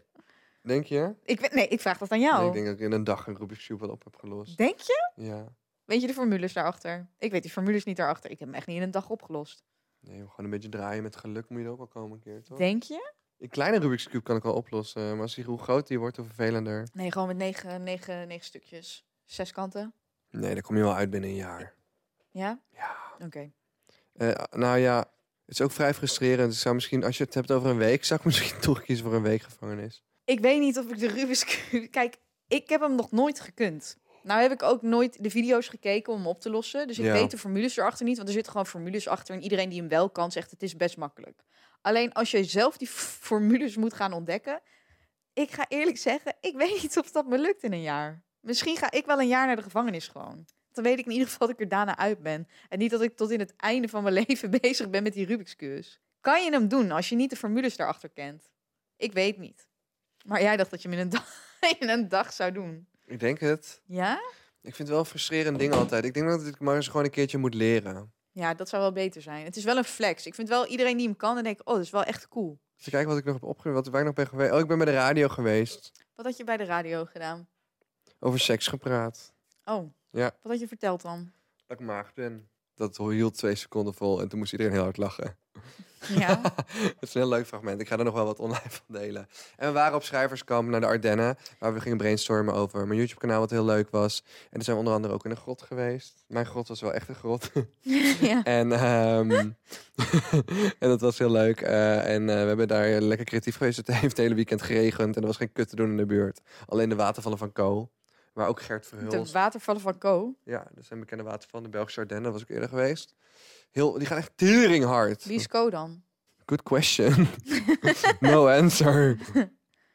Denk je? Ik, weet- nee, ik vraag dat aan Nee, jou. ik denk dat ik in een dag een Rubik's Cube wel op heb gelost. Denk je? Ja. Weet je de formules daarachter? Ik weet die formules niet daarachter. Ik heb hem echt niet in een dag opgelost. Nee, gewoon een beetje draaien met geluk moet je er ook wel komen een keer, toch? Denk je? Een kleine Rubik's Cube kan ik wel oplossen, maar als die, hoe groot die wordt, hoe vervelender. Nee, gewoon met negen, negen, negen stukjes. Zes kanten. Nee, daar kom je wel uit binnen een jaar. Ja? Ja. Oké. Eh, nou ja, het is ook vrij frustrerend. Ik zou misschien, als je het hebt over een week, zou ik misschien toch kiezen voor een week gevangenis. Ik weet niet of ik de Rubik's Cube... Kijk, ik heb hem nog nooit gekund. Nou heb ik ook nooit de video's gekeken om hem op te lossen. Dus ik Ja. weet de formules erachter niet. Want er zitten gewoon formules achter. En iedereen die hem wel kan, zegt het is best makkelijk. Alleen als je zelf die formules moet gaan ontdekken... Ik ga eerlijk zeggen, ik weet niet of dat me lukt in een jaar. Misschien ga ik wel een jaar naar de gevangenis gewoon. Dan weet ik in ieder geval dat ik er daarna uit ben. En niet dat ik tot in het einde van mijn leven bezig ben met die Rubik's Cubes. Kan je hem doen als je niet de formules daarachter kent? Ik weet niet. Maar jij dacht dat je hem in een, dag, in een dag zou doen. Ik denk het. Ja? Ik vind het wel een frustrerend ding altijd. Ik denk dat ik maar eens gewoon een keertje moet leren. Ja, dat zou wel beter zijn. Het is wel een flex. Ik vind wel iedereen die hem kan, dan denk ik, oh, dat is wel echt cool. Even kijken wat ik nog heb opgegeven, wat waar ik nog ben geweest. Oh, ik ben bij de radio geweest. Wat had je bij de radio gedaan? Over seks gepraat. Oh, Ja. wat had je verteld dan? Dat ik maagd ben. Dat hield twee seconden vol en toen moest iedereen heel hard lachen. Ja. Het is een heel leuk fragment. Ik ga er nog wel wat online van delen. En we waren op schrijverskamp naar de Ardennen, waar we gingen brainstormen over mijn YouTube-kanaal, wat heel leuk was. En toen zijn we onder andere ook in een grot geweest. Mijn grot was wel echt een grot. ja. en, ehm, en dat was heel leuk. Eh, en eh, we hebben daar lekker creatief geweest. Het heeft het hele weekend geregend en er was geen kut te doen in de buurt. Alleen de watervallen van Co. Waar ook Gert De Verhulst. watervallen van Co. Ja, dat zijn bekende watervallen. De Belgische Ardennen, daar was ik eerder geweest. Heel, die gaan echt tering hard. Wie is Co dan? Good question. no answer.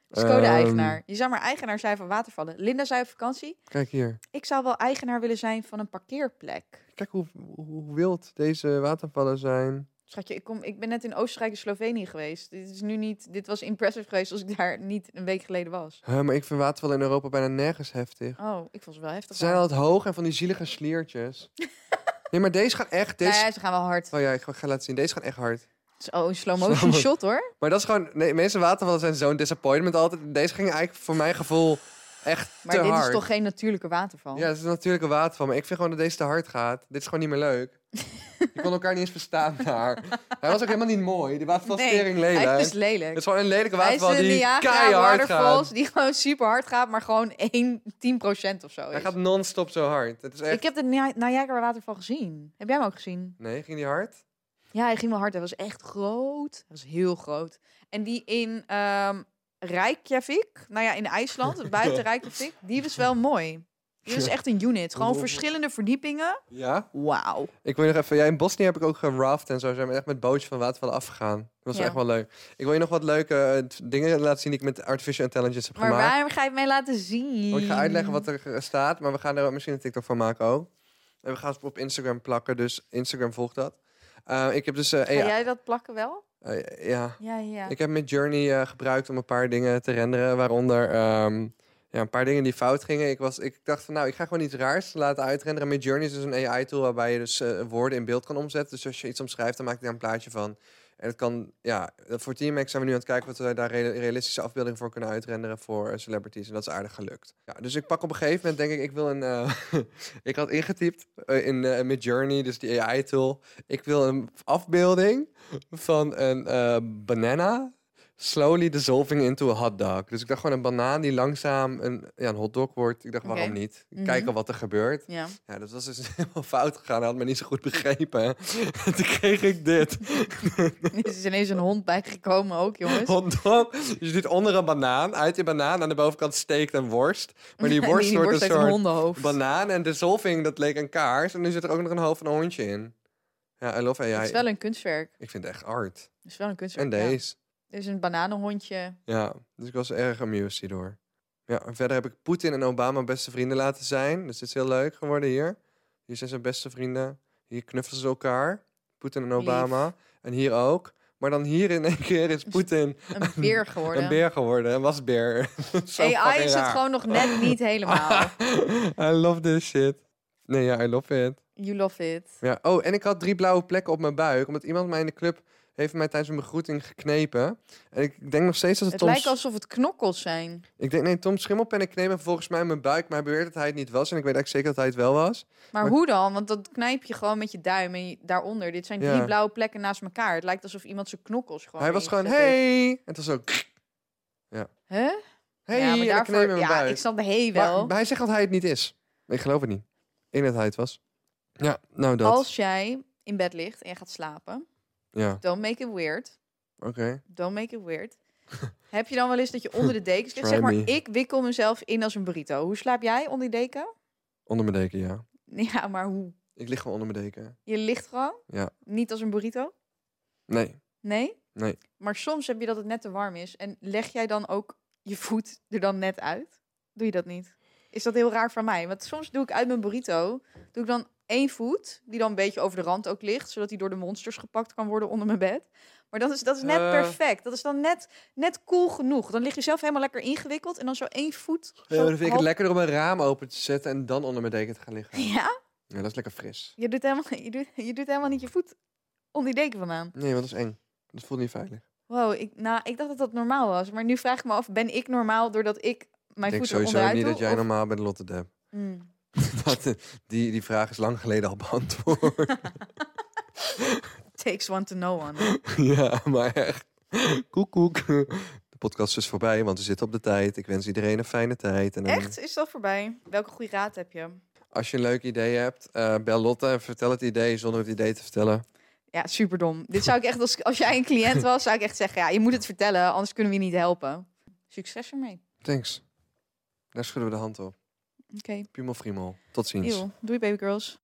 De Ehm, eigenaar? Je zou maar eigenaar zijn van watervallen. Linda zei op vakantie, Kijk hier. ik zou wel eigenaar willen zijn van een parkeerplek. Kijk hoe hoe wild deze watervallen zijn. Schatje, ik, kom, ik ben net in Oostenrijk en Slovenië geweest. Dit is nu niet. Dit was impressive geweest als ik daar niet een week geleden was. Huh, maar ik vind watervallen in Europa bijna nergens heftig. Oh, ik vond ze wel heftig. Ze zijn altijd hoog en van die zielige sliertjes. nee, maar deze gaan echt... Deze... Nee, ze gaan wel hard. Oh ja, ik ga, laten zien. Deze gaan echt hard. Oh, een slow motion Slow shot hoor. Maar dat is gewoon... Nee, meeste watervallen zijn zo'n disappointment altijd. Deze gingen eigenlijk voor mijn gevoel echt Maar te dit hard. is toch geen natuurlijke waterval? Ja, het is een natuurlijke waterval. Maar ik vind gewoon dat deze te hard gaat. Dit is gewoon niet meer leuk. Je kon elkaar niet eens verstaan daar. Hij was ook helemaal niet mooi. Die waterval is Nee, lelijk. Hij is Het dus lelijk. is gewoon een lelijke Hij is waterval die keihard gaat. die gewoon super hard gaat, maar gewoon 1, 10% of zo Hij gaat non-stop zo hard. Het is echt... Ik heb de Nia- Niagara Waterval gezien. Heb jij hem ook gezien? Nee, ging die hard? Ja, hij ging wel hard. Hij was echt groot. Hij was heel groot. En die in ehm Reykjavik, nou ja, in IJsland, buiten Reykjavik, die was wel mooi. Die is echt een unit. Gewoon verschillende verdiepingen. Ja. Wauw. Ik wil je nog even... Ja, in Bosnië heb ik ook geraft en zo. Zijn we echt met bootjes van watervallen afgegaan. Dat was Ja. echt wel leuk. Ik wil je nog wat leuke eh, dingen laten zien die ik met artificial intelligence heb Maar gemaakt. waarom ga je het mij laten zien? Oh, ik ga uitleggen wat er eh, staat, maar we gaan er misschien een TikTok van maken ook. En we gaan het op Instagram plakken, dus Instagram volgt dat. Eh, ik heb dus... eh, Ga jij dat plakken wel? eh, ja, Ja, ja. Ik heb met Journey eh, gebruikt om een paar dingen te renderen, waaronder ehm, ja, een paar dingen die fout gingen. Ik, was, ik dacht van nou, ik ga gewoon iets raars laten uitrenderen. Met Journey is dus een AI-tool waarbij je dus eh, woorden in beeld kan omzetten. Dus als je iets omschrijft, dan maakt hij daar een plaatje van. En het kan, ja, voor Teammax zijn we nu aan het kijken wat we daar real- realistische afbeeldingen voor kunnen uitrenderen voor eh, celebrities. En dat is aardig gelukt. Ja, dus ik pak op een gegeven moment, denk ik, ik wil een. eh, ik had ingetypt eh, in eh, met Journey, dus die AI-tool. Ik wil een afbeelding van een eh, banana slowly dissolving into a hot dog. Dus ik dacht gewoon een banaan die langzaam een, ja, een hotdog wordt. Ik dacht, waarom niet? Mhm. Kijken wat er gebeurt. Ja. Ja, dat was dus helemaal fout gegaan. Hij had me niet zo goed begrepen. En toen kreeg ik dit. Er is ineens een hond bijgekomen ook, jongens. Hotdog. Dus je ziet onder een banaan, uit die banaan, aan de bovenkant steekt een worst. Maar die worst wordt een soort banaan. En dissolving, dat leek een kaars. En nu zit er ook nog een hoofd van een hondje in. Ja, I love AI. Het is wel een kunstwerk. Ik vind het echt art. Het is wel een kunstwerk. En deze. Is een bananenhondje. Ja, dus ik was erg amused hierdoor. Ja, en verder heb ik Poetin en Obama beste vrienden laten zijn. Dus dit is heel leuk geworden hier. Hier zijn ze beste vrienden. Hier knuffelen ze elkaar. Poetin en Lief. Obama. En hier ook. Maar dan hier in één keer is Poetin Een beer geworden. een beer geworden. Een wasbeer. Zo AI is het gewoon nog net niet helemaal. I love this shit. Nee, ja, I love it. You love it. Ja. Oh, en ik had drie blauwe plekken op mijn buik. Omdat iemand mij in de club heeft mij tijdens mijn begroeting geknepen. En ik denk nog steeds dat het, Het Tom... lijkt alsof het knokkels zijn. Ik denk, nee, Tom Schimmelpenninck kneep me volgens mij in mijn buik. Maar hij beweert dat hij het niet was. En ik weet eigenlijk zeker dat hij het wel was. Maar, Maar- hoe dan? Want dat knijp je gewoon met je duim en je- daaronder. Dit zijn drie Ja. blauwe plekken naast elkaar. Het lijkt alsof iemand zijn knokkels gewoon hij was gewoon, hey! En het was zo, Huh? hey! ja, maar ik daarvoor, in mijn ja, buik. ik snap de hey Maar- wel. maar hij zegt dat hij het niet is. Ik geloof het niet. Ik denk dat hij het was. Ja, nou dat. Als jij in bed ligt en je gaat slapen, Ja, don't make it weird. oké. Don't make it weird. Heb je dan wel eens dat je onder de dekens ligt? Zeg maar, me. ik wikkel mezelf in als een burrito. Hoe slaap jij onder die deken? Onder mijn deken, ja. Ja, maar hoe? Ik lig gewoon onder mijn deken. Je ligt gewoon? Ja. Niet als een burrito? Nee, Nee? nee. Maar soms heb je dat het net te warm is. En leg jij dan ook je voet er dan net uit? Doe je dat niet? Is dat heel raar van mij? Want soms doe ik uit mijn burrito, doe ik dan één voet, die dan een beetje over de rand ook ligt, zodat die door de monsters gepakt kan worden onder mijn bed. Maar dat is, dat is net Eh. perfect. Dat is dan net, net cool genoeg. Dan lig je zelf helemaal lekker ingewikkeld en dan zo één voet. Ja, zo maar dan vind ik het lekkerder om een raam open te zetten en dan onder mijn deken te gaan liggen. Ja? Ja, dat is lekker fris. Je doet, helemaal, je, doet, je doet helemaal niet je voet onder die deken vandaan. Nee, want dat is eng. Dat voelt niet veilig. Wow, ik, nou, ik dacht dat dat normaal was. Maar nu vraag ik me af, ben ik normaal doordat ik mijn ik denk sowieso niet doe? dat jij Of- normaal bent, Lotte Deb. Mm. Eh, die, die vraag is lang geleden al beantwoord. Takes one to know one. ja, maar echt. Koek, koek. De podcast is voorbij, want we zitten op de tijd. Ik wens iedereen een fijne tijd. En Echt? Is dat voorbij? Welke goede raad heb je? Als je een leuk idee hebt, eh, bel Lotte en vertel het idee zonder het idee te vertellen. Ja, superdom. Dit zou ik echt, als, als jij een cliënt was, zou ik echt zeggen, ja, je moet het vertellen, anders kunnen we je niet helpen. Succes ermee. Thanks. Daar schudden we de hand op. Oké. Piemel Friemel. Tot ziens. Eeuw. Doei baby girls.